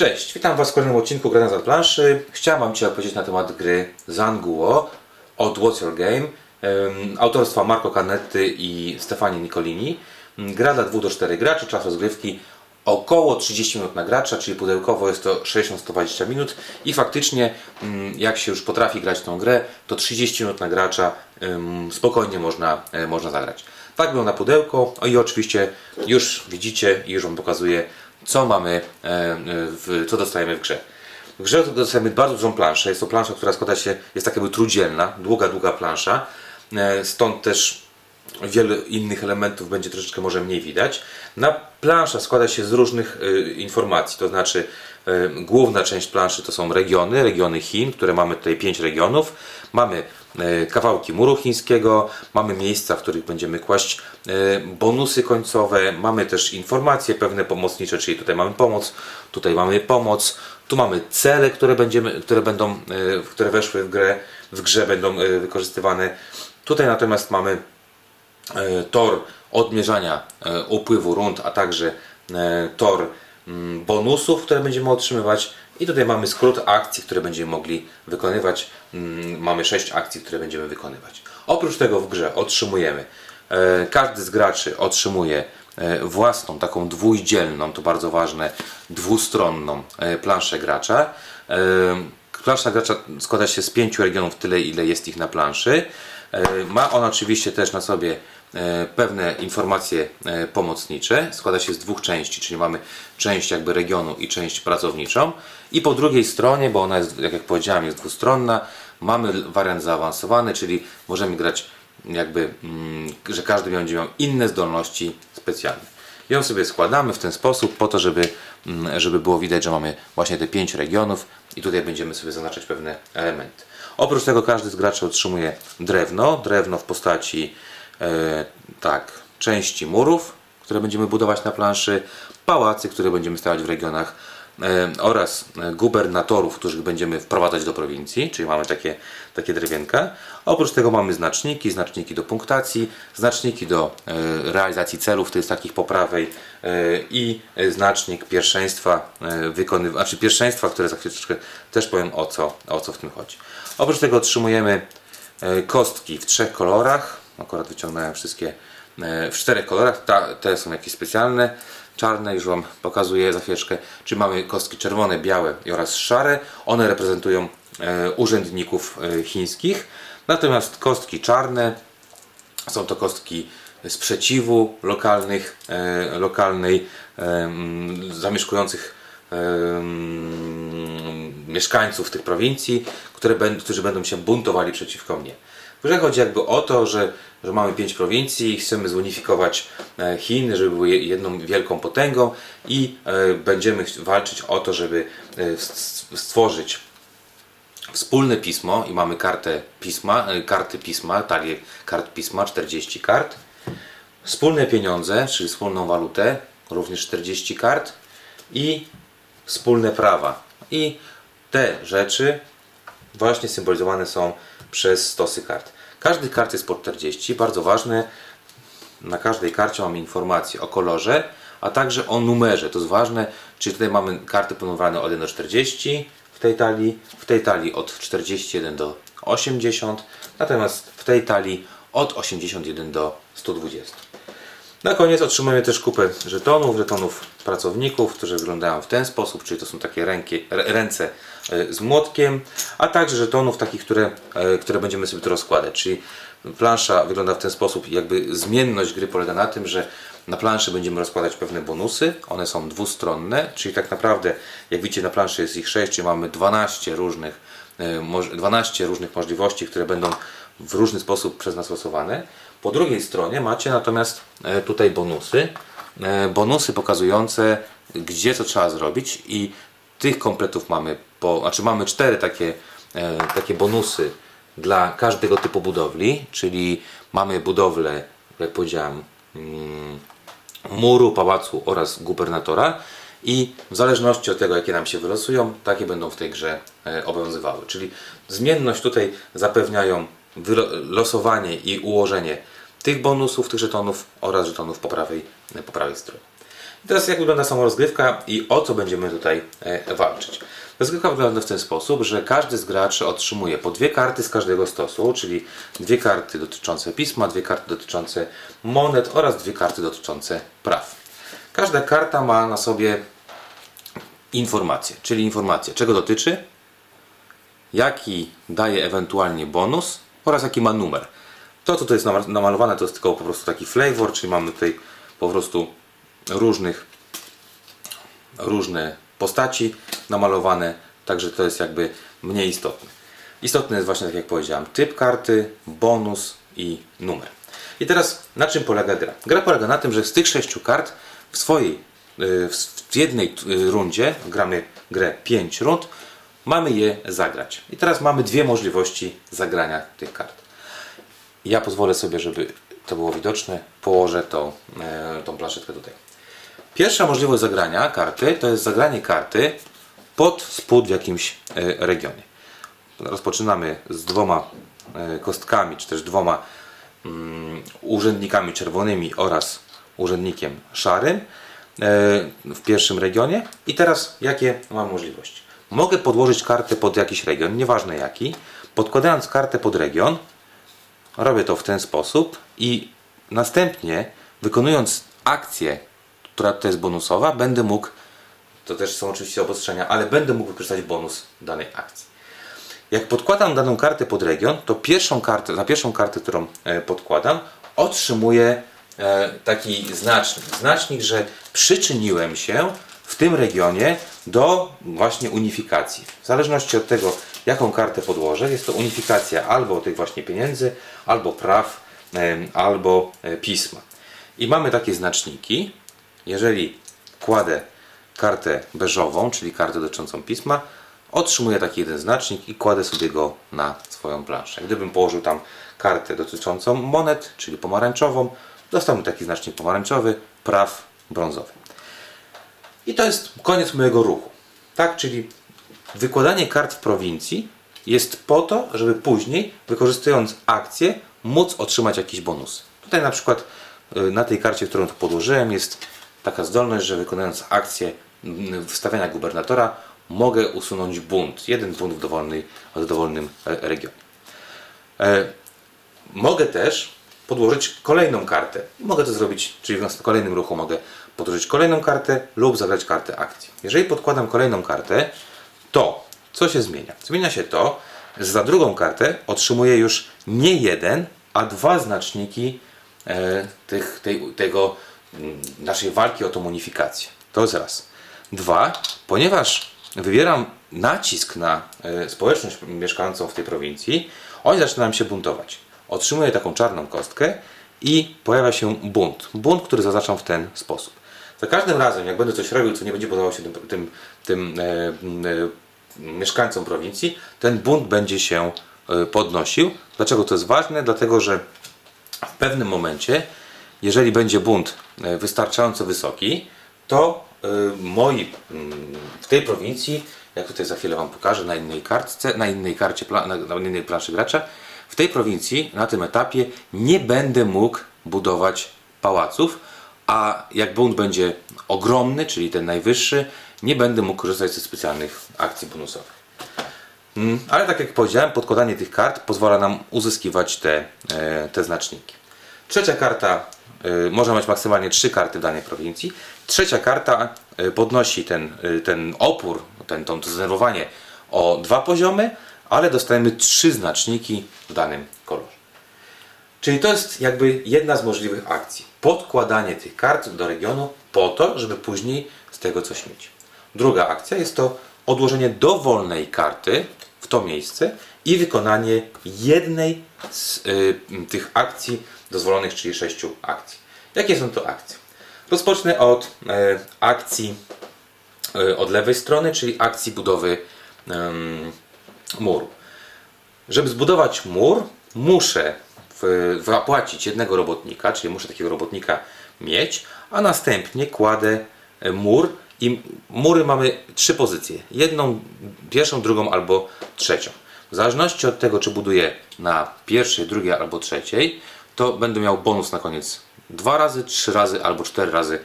Cześć, witam Was w kolejnym odcinku Grania za planszy. Chciałem Wam dzisiaj opowiedzieć na temat gry Zanguo od What's Your Game autorstwa Marco Canetti i Stefani Nicolini. Mm, Gra dla 2 do 4 graczy, czas rozgrywki około 30 minut na gracza, czyli pudełkowo jest to 60-120 minut i faktycznie mm, jak się już potrafi grać tą grę, to 30 minut na gracza spokojnie można, e, można zagrać. Tak wygląda pudełko o i oczywiście już widzicie i już Wam pokazuję co mamy, e, w, co dostajemy w grze. W grze dostajemy bardzo dużą planszę. Jest to plansza, która składa się, jest tak jakby trójdzielna, długa, długa plansza. E, Stąd też wiele innych elementów będzie troszeczkę może mniej widać. Na plansza składa się z różnych e, informacji, to znaczy e, główna część planszy to są regiony, regiony Chin, które mamy tutaj pięć regionów. Mamy e, kawałki muru chińskiego, mamy miejsca, w których będziemy kłaść e, bonusy końcowe, mamy też informacje pewne pomocnicze, czyli tutaj mamy pomoc, tutaj mamy pomoc, tu mamy cele, które, będziemy, które będą, e, które weszły w grę, w grze będą e, wykorzystywane. Tutaj natomiast mamy e, tor odmierzania e, upływu rund, a także e, tor mm, bonusów, które będziemy otrzymywać. I tutaj mamy skrót akcji, które będziemy mogli wykonywać. Mm, Mamy 6 akcji, które będziemy wykonywać. Oprócz tego w grze otrzymujemy, e, każdy z graczy otrzymuje e, własną, taką dwójdzielną, to bardzo ważne, dwustronną e, planszę gracza. Plansza gracza składa się z pięciu regionów, tyle ile jest ich na planszy. Ma on oczywiście też na sobie pewne informacje e, pomocnicze. Składa się z dwóch części, czyli mamy część jakby regionu i część pracowniczą. I po drugiej stronie, bo ona jest, jak, powiedziałem, jest dwustronna, mamy wariant zaawansowany, czyli możemy grać jakby, mm, że każdy będzie miał inne zdolności specjalne. Ją sobie składamy w ten sposób po to, żeby, mm, żeby było widać, że mamy właśnie te pięć regionów i tutaj będziemy sobie zaznaczać pewne elementy. Oprócz tego każdy z graczy otrzymuje drewno, drewno w postaci e, tak, części murów, które będziemy budować na planszy, pałacy, które będziemy stawiać w regionach e, oraz e, gubernatorów, których będziemy wprowadzać do prowincji, czyli mamy takie, takie drewienka. Oprócz tego mamy znaczniki, znaczniki do punktacji, znaczniki do e, realizacji celów, to jest takich po prawej e, i e, znacznik pierwszeństwa, e, wykonyw- znaczy pierwszeństwa, które za chwileczkę też powiem o co, o co w tym chodzi. Oprócz tego otrzymujemy e, kostki w trzech kolorach, akurat wyciągnąłem wszystkie e, w czterech kolorach, Ta, te są jakieś specjalne, czarne, już Wam pokazuję za chwileczkę, czy mamy kostki czerwone, białe oraz szare, one reprezentują e, urzędników e, chińskich, natomiast kostki czarne są to kostki sprzeciwu lokalnych, lokalnej zamieszkujących mieszkańców tych prowincji, które którzy będą się buntowali przeciwko mnie. W grze chodzi jakby o to, że, że mamy pięć prowincji chcemy zunifikować e, Chiny, żeby były je- jedną wielką potęgą i e, będziemy walczyć o to, żeby e, stworzyć wspólne pismo i mamy kartę pisma, karty pisma, talię kart pisma, 40 kart. Wspólne pieniądze, czyli wspólną walutę, również 40 kart i wspólne prawa. I te rzeczy właśnie symbolizowane są przez stosy kart. Każdy kart jest po 40, bardzo ważne. Na każdej karcie mamy informację o kolorze, a także o numerze. To jest ważne, czyli tutaj mamy karty ponumerowane od 1 do 40 w tej talii, w tej talii od 41 do 80, natomiast w tej talii od 81 do 120. Na koniec otrzymujemy też kupę żetonów, żetonów pracowników, którzy wyglądają w ten sposób, czyli to są takie ręki, rę- ręce z młotkiem, a także żetonów takich, które, e, które będziemy sobie tu rozkładać. Czyli plansza wygląda w ten sposób, jakby zmienność gry polega na tym, że na planszy będziemy rozkładać pewne bonusy, one są dwustronne, czyli tak naprawdę, jak widzicie na planszy jest ich 6, czyli mamy 12 różnych, e, moż- 12 różnych możliwości, które będą w różny sposób przez nas losowane. Po drugiej stronie macie natomiast e, tutaj bonusy. E, Bonusy pokazujące, gdzie co trzeba zrobić i tych kompletów mamy, po, znaczy mamy cztery takie, e, takie bonusy dla każdego typu budowli, czyli mamy budowlę, jak powiedziałem, mm, muru, pałacu oraz gubernatora i w zależności od tego, jakie nam się wylosują, takie będą w tej grze e, obowiązywały. Czyli zmienność tutaj zapewniają losowanie i ułożenie tych bonusów, tych żetonów oraz żetonów po prawej, po prawej stronie. Teraz jak wygląda sama rozgrywka i o co będziemy tutaj e, walczyć. Rozgrywka wygląda w ten sposób, że każdy z graczy otrzymuje po dwie karty z każdego stosu, czyli dwie karty dotyczące pisma, dwie karty dotyczące monet oraz dwie karty dotyczące praw. Każda karta ma na sobie informację, czyli informację czego dotyczy, jaki daje ewentualnie bonus oraz jaki ma numer. To, co tu jest namalowane, to jest tylko po prostu taki flavor, czyli mamy tutaj po prostu różnych, różne postaci namalowane, także to jest jakby mniej istotne. Istotny jest właśnie, tak jak powiedziałem, typ karty, bonus i numer. I teraz na czym polega gra? Gra polega na tym, że z tych sześciu kart w swojej, y, w jednej y, rundzie, gramy grę 5 rund, mamy je zagrać. I teraz mamy dwie możliwości zagrania tych kart. Ja pozwolę sobie, żeby to było widoczne, położę tą, e, tą planszetkę tutaj. Pierwsza możliwość zagrania karty to jest zagranie karty pod spód w jakimś e, regionie. Rozpoczynamy z dwoma e, kostkami, czy też dwoma mm, urzędnikami czerwonymi oraz urzędnikiem szarym w pierwszym regionie. I teraz jakie mam możliwości? Mogę podłożyć kartę pod jakiś region, nieważne jaki. Podkładając kartę pod region, robię to w ten sposób i następnie wykonując akcję, która to jest bonusowa, będę mógł, to też są oczywiście obostrzenia, ale będę mógł wykorzystać bonus danej akcji. Jak podkładam daną kartę pod region, to pierwszą kartę, za pierwszą kartę, którą e, podkładam, otrzymuję e, taki znacznik. Znacznik, że przyczyniłem się w tym regionie do właśnie unifikacji. W zależności od tego, jaką kartę podłożę, jest to unifikacja albo tych właśnie pieniędzy, albo praw, albo e, pisma. I mamy takie znaczniki. Jeżeli kładę kartę beżową, czyli kartę dotyczącą pisma, otrzymuję taki jeden znacznik i kładę sobie go na swoją planszę. Gdybym położył tam kartę dotyczącą monet, czyli pomarańczową, dostałbym taki znacznik pomarańczowy, praw brązowy. I to jest koniec mojego ruchu. Tak, czyli wykładanie kart w prowincji jest po to, żeby później, wykorzystując akcję, móc otrzymać jakiś bonus. Tutaj na przykład y, na tej karcie, którą tu podłożyłem, jest taka zdolność, że wykonując akcję wstawiania gubernatora, mogę usunąć bunt. Jeden bunt w, dowolnej, w dowolnym e, regionie. E, mogę też podłożyć kolejną kartę. Mogę to zrobić, czyli w kolejnym ruchu mogę podłożyć kolejną kartę lub zagrać kartę akcji. Jeżeli podkładam kolejną kartę, to co się zmienia? Zmienia się to, że za drugą kartę otrzymuję już nie jeden, a dwa znaczniki e, tych, tej, tego naszej walki o tą unifikację. To jest raz. Dwa, ponieważ wywieram nacisk na e, społeczność mieszkającą w tej prowincji, oni zaczynają się buntować. Otrzymuję taką czarną kostkę i pojawia się bunt. Bunt, który zaznaczam w ten sposób. Za każdym razem, jak będę coś robił, co nie będzie podobało się tym, tym, tym e, e, mieszkańcom prowincji, ten bunt będzie się e, podnosił. Dlaczego to jest ważne? Dlatego, że w pewnym momencie, jeżeli będzie bunt e, wystarczająco wysoki, to e, moi w tej prowincji, jak tutaj za chwilę Wam pokażę na innej kartce, na innej karcie, na innej planszy gracza, w tej prowincji, na tym etapie nie będę mógł budować pałaców, a jak bunt będzie ogromny, czyli ten najwyższy, nie będę mógł korzystać ze specjalnych akcji bonusowych. Mm, ale tak jak powiedziałem, podkładanie tych kart pozwala nam uzyskiwać te, e, te znaczniki. Trzecia karta e, może mieć maksymalnie trzy karty w danej prowincji. Trzecia karta e, podnosi ten, ten opór, ten, to zdenerwowanie o dwa poziomy, ale dostajemy trzy znaczniki w danym kolorze. Czyli to jest jakby jedna z możliwych akcji. Podkładanie tych kart do regionu po to, żeby później z tego coś mieć. Druga akcja jest to odłożenie dowolnej karty w to miejsce i wykonanie jednej z y, tych akcji dozwolonych, czyli sześciu akcji. Jakie są to akcje? Rozpocznę od y, akcji y, od lewej strony, czyli akcji budowy muru. Żeby zbudować mur, muszę zapłacić jednego robotnika, czyli muszę takiego robotnika mieć, a następnie kładę e, mur i mury mamy trzy pozycje. Jedną, pierwszą, drugą albo trzecią. W zależności od tego, czy buduję na pierwszej, drugiej albo trzeciej, to będę miał bonus na koniec dwa razy, trzy razy albo cztery razy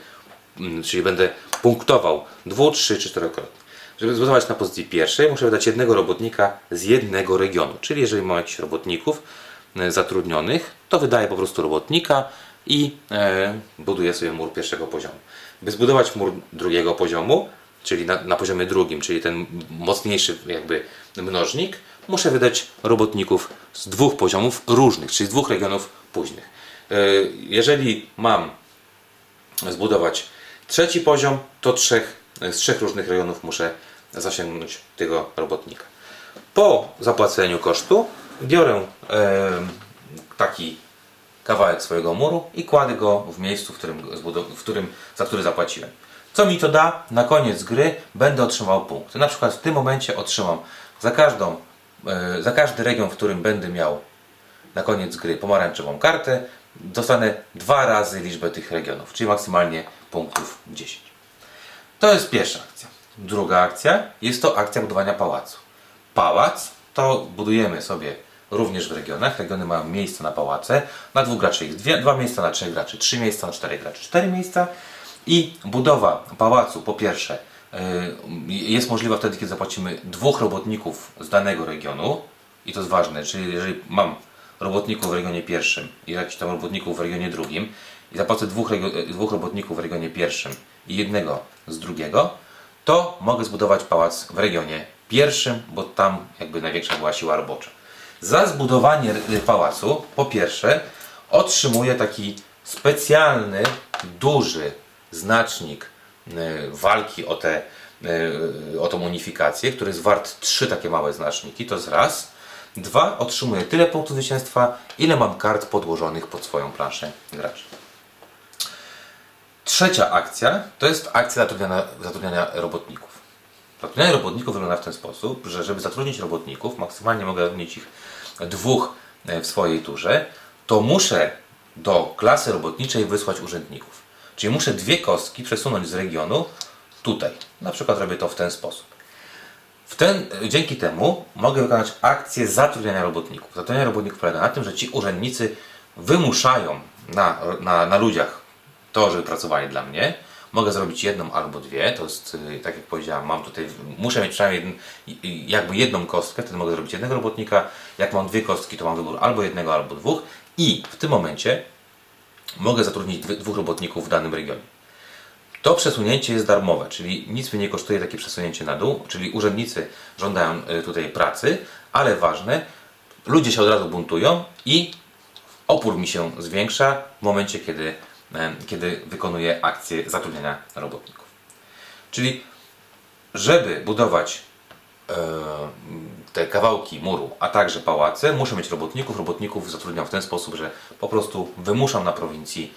mm, czyli będę punktował dwu, trzy czy czterokrotnie. Żeby zbudować na pozycji pierwszej, muszę wydać jednego robotnika z jednego regionu. Czyli jeżeli mam jakichś robotników e, zatrudnionych, to wydaję po prostu robotnika i e, buduję sobie mur pierwszego poziomu. By zbudować mur drugiego poziomu, czyli na, na poziomie drugim, czyli ten mocniejszy jakby mnożnik, muszę wydać robotników z dwóch poziomów różnych, czyli z dwóch regionów późnych. E, jeżeli mam zbudować trzeci poziom, to trzech, z trzech różnych rejonów muszę zasięgnąć tego robotnika. Po zapłaceniu kosztu biorę e, taki kawałek swojego muru i kładę go w miejscu, w którym, w którym, za który zapłaciłem. Co mi to da? Na koniec gry będę otrzymał punkty. Na przykład w tym momencie otrzymam za, każdą, e, za każdy region, w którym będę miał na koniec gry pomarańczową kartę, dostanę dwa razy liczbę tych regionów, czyli maksymalnie punktów 10. To jest pierwsza akcja. Druga akcja jest to akcja budowania pałacu. Pałac to budujemy sobie również w regionach. Regiony mają miejsca na pałace. Na dwóch graczy jest dwie, dwa miejsca na trzech graczy, trzy miejsca na czterech graczy, cztery miejsca. I budowa pałacu po pierwsze jest możliwa wtedy, kiedy zapłacimy dwóch robotników z danego regionu. I to jest ważne, czyli jeżeli mam robotników w regionie pierwszym i jakichś tam robotników w regionie drugim i zapłacę dwóch, dwóch robotników w regionie pierwszym i jednego z drugiego, to mogę zbudować pałac w regionie pierwszym, bo tam jakby największa była siła robocza. Za zbudowanie pałacu, po pierwsze, otrzymuję taki specjalny, duży znacznik y, walki o, te, y, o tą unifikację, który jest wart trzy takie małe znaczniki, to jest raz. Dwa, otrzymuję tyle punktów zwycięstwa, ile mam kart podłożonych pod swoją planszę graczy. Trzecia akcja to jest akcja zatrudniania, zatrudniania robotników. Zatrudnianie robotników wygląda w ten sposób, że żeby zatrudnić robotników, maksymalnie mogę zatrudnić ich dwóch e, w swojej turze, to muszę do klasy robotniczej wysłać urzędników. Czyli muszę dwie kostki przesunąć z regionu tutaj. Na przykład robię to w ten sposób. W ten, dzięki temu mogę wykonać akcję zatrudniania robotników. Zatrudnianie robotników polega na tym, że ci urzędnicy wymuszają na, na, na ludziach to, żeby pracowali dla mnie. Mogę zrobić jedną albo dwie, to jest, y, tak jak powiedziałem, mam tutaj, muszę mieć przynajmniej jeden, jakby jedną kostkę, wtedy mogę zrobić jednego robotnika. Jak mam dwie kostki, to mam wybór albo jednego, albo dwóch. I w tym momencie mogę zatrudnić dwóch robotników w danym regionie. To przesunięcie jest darmowe, czyli nic mnie nie kosztuje takie przesunięcie na dół, czyli urzędnicy żądają y, tutaj pracy, ale ważne, ludzie się od razu buntują i opór mi się zwiększa w momencie, kiedy kiedy wykonuje akcję zatrudniania robotników. Czyli, żeby budować te kawałki muru, a także pałace, muszę mieć robotników. Robotników zatrudniam w ten sposób, że po prostu wymuszam na prowincji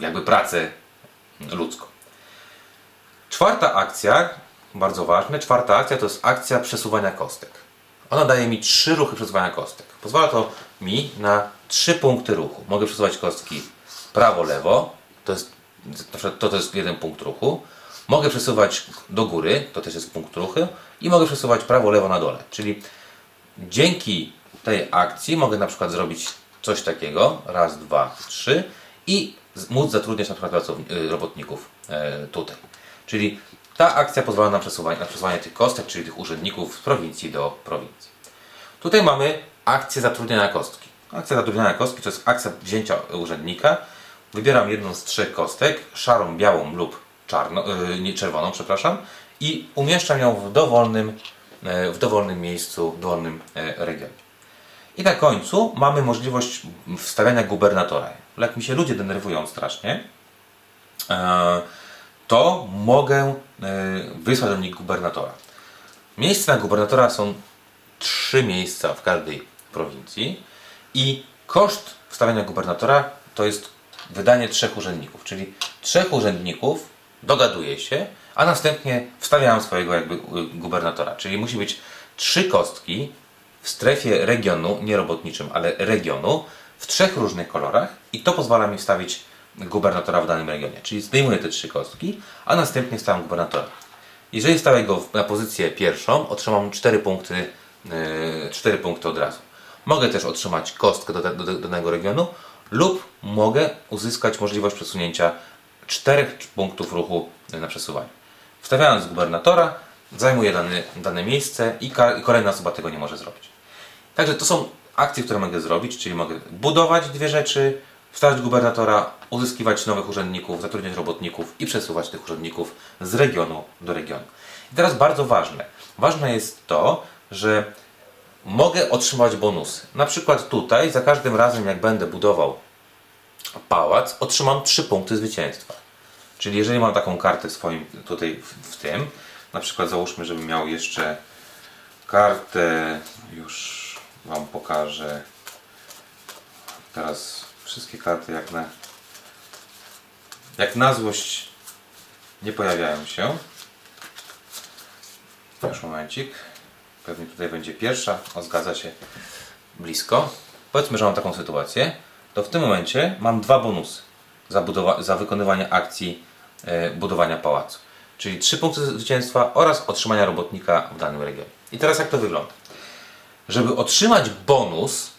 jakby pracę ludzką. Czwarta akcja, bardzo ważne, czwarta akcja to jest akcja przesuwania kostek. Ona daje mi trzy ruchy przesuwania kostek. Pozwala to mi na trzy punkty ruchu. Mogę przesuwać kostki prawo-lewo, to jest, to, to jest jeden punkt ruchu. Mogę przesuwać do góry, to też jest punkt ruchu. I mogę przesuwać prawo-lewo na dole. Czyli dzięki tej akcji mogę na przykład zrobić coś takiego, raz, dwa, trzy i móc zatrudniać na przykład y, robotników e, tutaj. Czyli ta akcja pozwala na przesuwanie, na przesuwanie tych kostek, czyli tych urzędników z prowincji do prowincji. Tutaj mamy akcję zatrudniania kostki. Akcja zatrudniania kostki to jest akcja wzięcia urzędnika. Wybieram jedną z trzech kostek, szarą, białą lub czarno, yy, nie, czerwoną, przepraszam, i umieszczam ją w dowolnym, yy, w dowolnym miejscu, w dowolnym yy, regionie. I na końcu mamy możliwość wstawiania gubernatora. Jak mi się ludzie denerwują strasznie, to mogę wysłać do nich gubernatora. Miejsca na gubernatora są trzy miejsca w każdej prowincji i koszt wstawiania gubernatora to jest wydanie trzech urzędników, czyli trzech urzędników dogaduje się, a następnie wstawiają swojego jakby y, gubernatora, czyli musi być trzy kostki w strefie regionu, nie robotniczym, ale regionu, w trzech różnych kolorach i to pozwala mi wstawić gubernatora w danym regionie. Czyli zdejmuję te trzy kostki, a następnie stawiam gubernatora. Jeżeli stawię go na pozycję pierwszą, otrzymam 4 punkty, 4 y, punkty od razu. Mogę też otrzymać kostkę do, do, do danego regionu lub mogę uzyskać możliwość przesunięcia czterech punktów ruchu na przesuwanie. Wstawiając gubernatora, zajmuję dane, dane miejsce i, i kolejna osoba tego nie może zrobić. Także to są akcje, które mogę zrobić, czyli mogę budować dwie rzeczy, wstawiać gubernatora, uzyskiwać nowych urzędników, zatrudniać robotników i przesuwać tych urzędników z regionu do regionu. I teraz bardzo ważne. Ważne jest to, że mogę otrzymać bonusy. Na przykład tutaj, za każdym razem jak będę budował pałac, otrzymam 3 punkty zwycięstwa. Czyli jeżeli mam taką kartę w swoim, tutaj w, w tym, na przykład załóżmy, żebym miał jeszcze kartę, już Wam pokażę teraz wszystkie karty jak na jak na złość nie pojawiają się. Już momencik. Pewnie tutaj będzie pierwsza. O, zgadza się blisko. Powiedzmy, że mam taką sytuację. To w tym momencie mam dwa bonusy za, za wykonywanie akcji e, budowania pałacu. Czyli trzy punkty zwycięstwa oraz otrzymania robotnika w danym regionie. I teraz jak to wygląda? Żeby otrzymać bonus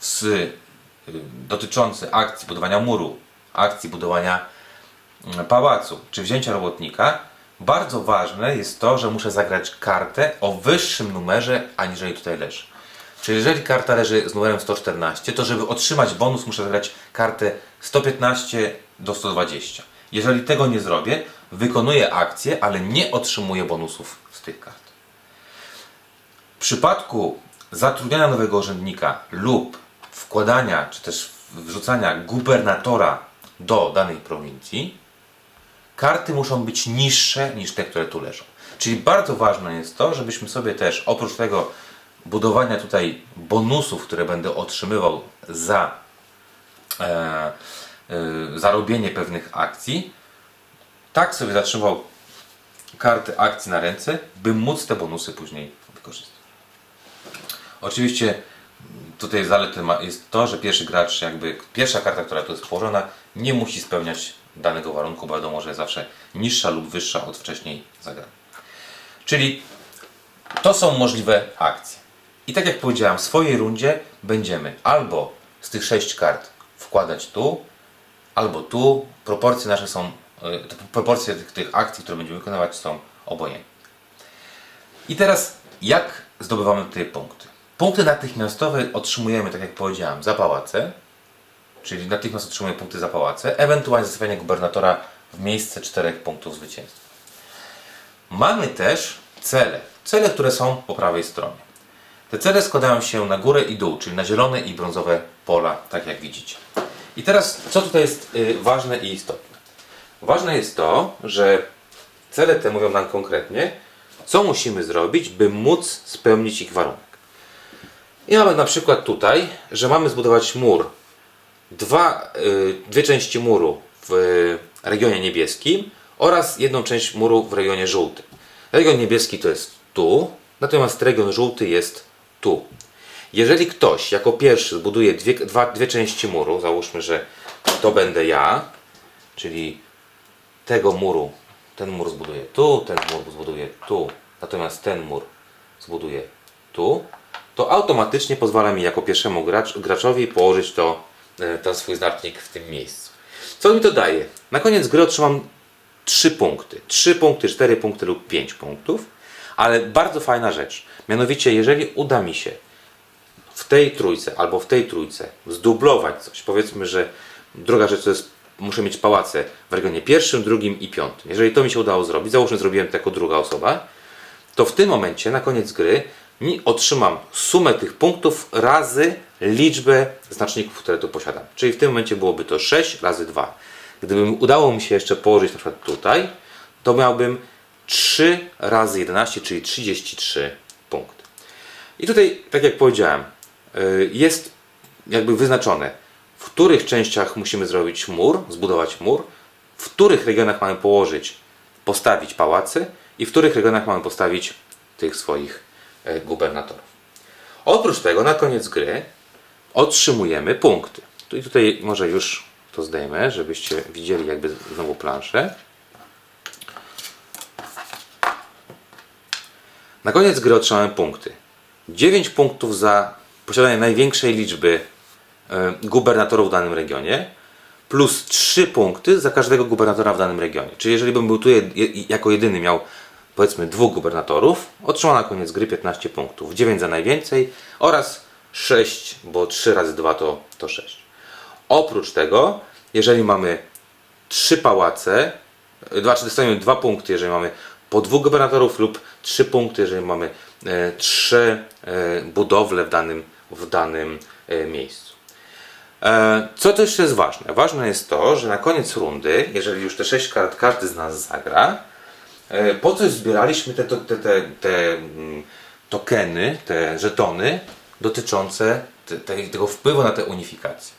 z, y, dotyczący akcji budowania muru, akcji budowania mm, pałacu czy wzięcia robotnika, bardzo ważne jest to, że muszę zagrać kartę o wyższym numerze aniżeli tutaj leży. Czyli jeżeli karta leży z numerem 114, to żeby otrzymać bonus muszę zagrać kartę 115 do 120. Jeżeli tego nie zrobię, wykonuję akcję, ale nie otrzymuję bonusów z tych kart. W przypadku zatrudniania nowego urzędnika lub wkładania czy też wrzucania gubernatora do danej prowincji, karty muszą być niższe niż te, które tu leżą. Czyli bardzo ważne jest to, żebyśmy sobie też oprócz tego budowania tutaj bonusów, które będę otrzymywał za, e, e, za robienie pewnych akcji, tak sobie zatrzymał karty akcji na ręce, by móc te bonusy później wykorzystać. Oczywiście tutaj zaletą ma- jest to, że pierwszy gracz, jakby pierwsza karta, która tu jest położona, nie musi spełniać danego warunku, bo wiadomo, że jest zawsze niższa lub wyższa od wcześniej zagranej. Czyli to są możliwe akcje. I tak jak powiedziałem, w swojej rundzie będziemy albo z tych sześć kart wkładać tu, albo tu. Proporcje nasze są, te proporcje tych, tych akcji, które będziemy wykonywać są obojętne. I teraz jak zdobywamy tutaj punkty? Punkty natychmiastowe otrzymujemy, tak jak powiedziałem, za pałace, czyli natychmiast otrzymujemy punkty za pałace, ewentualnie zostawianie gubernatora w miejsce czterech punktów zwycięstwa. Mamy też cele. Cele, które są po prawej stronie. Te cele składają się na górę i dół, czyli na zielone i brązowe pola, tak jak widzicie. I teraz, co tutaj jest y, ważne i istotne? Ważne jest to, że cele te mówią nam konkretnie, co musimy zrobić, by móc spełnić ich warunek. I mamy na przykład tutaj, że mamy zbudować mur. Dwa, y, dwie części muru w regionie niebieskim oraz jedną część muru w regionie żółtym. Region niebieski to jest tu, natomiast region żółty jest tu. Jeżeli ktoś jako pierwszy zbuduje dwie, dwa, dwie części muru, załóżmy, że to będę ja, czyli tego muru, ten mur zbuduję tu, ten mur zbuduję tu, natomiast ten mur zbuduję tu, to automatycznie pozwala mi jako pierwszemu gracz, graczowi położyć to, e, ten swój znacznik w tym miejscu. Co mi to daje? Na koniec gry otrzymam 3 punkty. 3 punkty, 4 punkty lub 5 punktów, ale bardzo fajna rzecz. Mianowicie, jeżeli uda mi się w tej trójce albo w tej trójce zdublować coś, powiedzmy, że druga rzecz to jest, muszę mieć pałace w regionie pierwszym, drugim i piątym. Jeżeli to mi się udało zrobić, załóżmy, zrobiłem to jako druga osoba, to w tym momencie, na koniec gry, otrzymam sumę tych punktów razy liczbę znaczników, które tu posiadam. Czyli w tym momencie byłoby to 6 razy 2. Gdyby udało mi się jeszcze położyć na przykład tutaj, to miałbym 3 razy 11, czyli 33 punkty. I tutaj, tak jak powiedziałem, y, jest jakby wyznaczone, w których częściach musimy zrobić mur, zbudować mur, w których regionach mamy położyć, postawić pałace i w których regionach mamy postawić tych swoich e, gubernatorów. Oprócz tego, na koniec gry otrzymujemy punkty. I tutaj może już to zdejmę, żebyście widzieli jakby znowu planszę. Na koniec gry otrzymamy punkty. 9 punktów za posiadanie największej liczby e, gubernatorów w danym regionie, plus 3 punkty za każdego gubernatora w danym regionie. Czyli jeżeli bym był tu jako jedyny miał powiedzmy dwóch gubernatorów, otrzymał na koniec gry 15 punktów. 9 za najwięcej oraz 6, bo 3 razy 2 to, to 6. Oprócz tego, jeżeli mamy trzy pałace, dostajemy dwa punkty, jeżeli mamy po dwóch gubernatorów lub trzy punkty, jeżeli mamy e, trzy e, budowle w danym, w danym e, miejscu. E, co też jest ważne? Ważne jest to, że na koniec rundy, jeżeli już te sześć kart każdy z nas zagra, e, po coś zbieraliśmy te, te, te, te mm, tokeny, te żetony dotyczące te, te, tego wpływu na tę unifikację.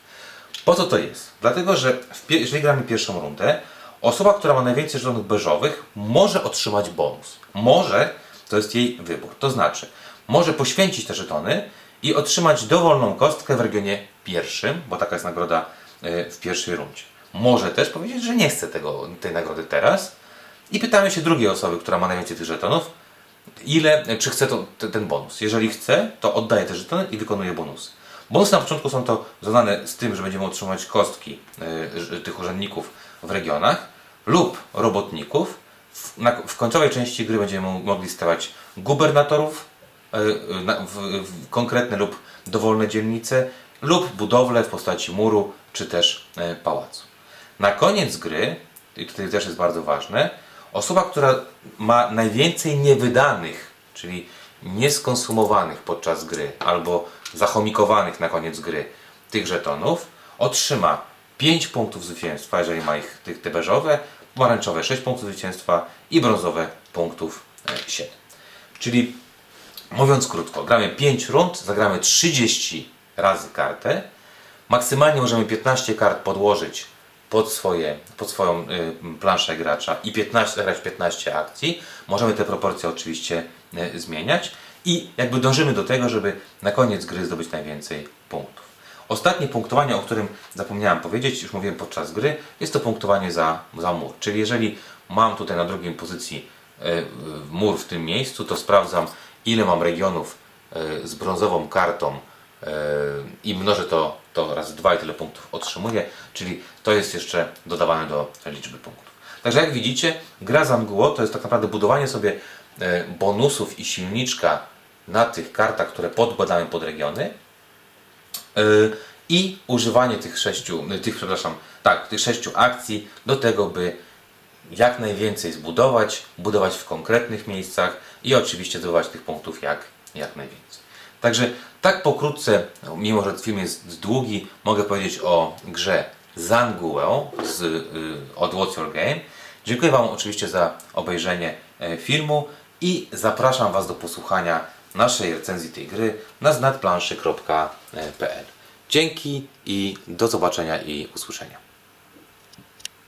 Po co to jest? Dlatego, że jeżeli gramy pierwszą rundę, osoba, która ma najwięcej żetonów beżowych, może otrzymać bonus. Może, to jest jej wybór. To znaczy, może poświęcić te żetony i otrzymać dowolną kostkę w regionie pierwszym, bo taka jest nagroda e, w pierwszej rundzie. Może też powiedzieć, że nie chce tego, tej nagrody teraz i pytamy się drugiej osoby, która ma najwięcej tych żetonów, ile, czy chce to, te- ten bonus. Jeżeli chce, to oddaje te żetony i wykonuje bonusy. Bonusy na początku są to związane z tym, że będziemy otrzymać kostki ż- tych urzędników w regionach lub robotników. W, na, w końcowej części gry będziemy mo- mogli stawiać gubernatorów y, na, w, w konkretne lub dowolne dzielnice lub budowle w postaci muru czy też y, pałacu. Na koniec gry, i tutaj też jest bardzo ważne, osoba, która ma najwięcej niewydanych, czyli nieskonsumowanych podczas gry albo zachomikowanych na koniec gry tych żetonów, otrzyma 5 punktów zwycięstwa, jeżeli ma ich tych te beżowe, pomarańczowe 6 punktów zwycięstwa i brązowe punktów e, 7. Czyli mówiąc krótko, gramy 5 rund, zagramy 30 razy kartę, Maksymalnie możemy 15 kart podłożyć pod, swoje, pod swoją y, planszę gracza i 15, zagrać 15 akcji. Możemy te proporcje oczywiście y, zmieniać i jakby dążymy do tego, żeby na koniec gry zdobyć najwięcej punktów. Ostatnie punktowanie, o którym zapomniałem powiedzieć, już mówiłem podczas gry, jest to punktowanie za, za mur. Czyli jeżeli mam tutaj na drugiej pozycji y, mur w tym miejscu, to sprawdzam ile mam regionów y, z brązową kartą Yy, i mnożę to, to razy dwa i tyle punktów otrzymuję, czyli to jest jeszcze dodawane do liczby punktów. Także jak widzicie, gra Zanguo to jest tak naprawdę budowanie sobie e, bonusów i silniczka na tych kartach, które podkładamy pod regiony i używanie tych sześciu, y, tych przepraszam, tak, tych sześciu akcji do tego, by jak najwięcej zbudować, budować w konkretnych miejscach i oczywiście zdobywać tych punktów jak, jak najwięcej. Także tak pokrótce, mimo że film jest długi, mogę powiedzieć o grze Zanguo z, y, od What's Your Game. Dziękuję Wam oczywiście za obejrzenie e, filmu i zapraszam Was do posłuchania naszej recenzji tej gry na znadplanszy.pl. Dzięki i do zobaczenia i usłyszenia.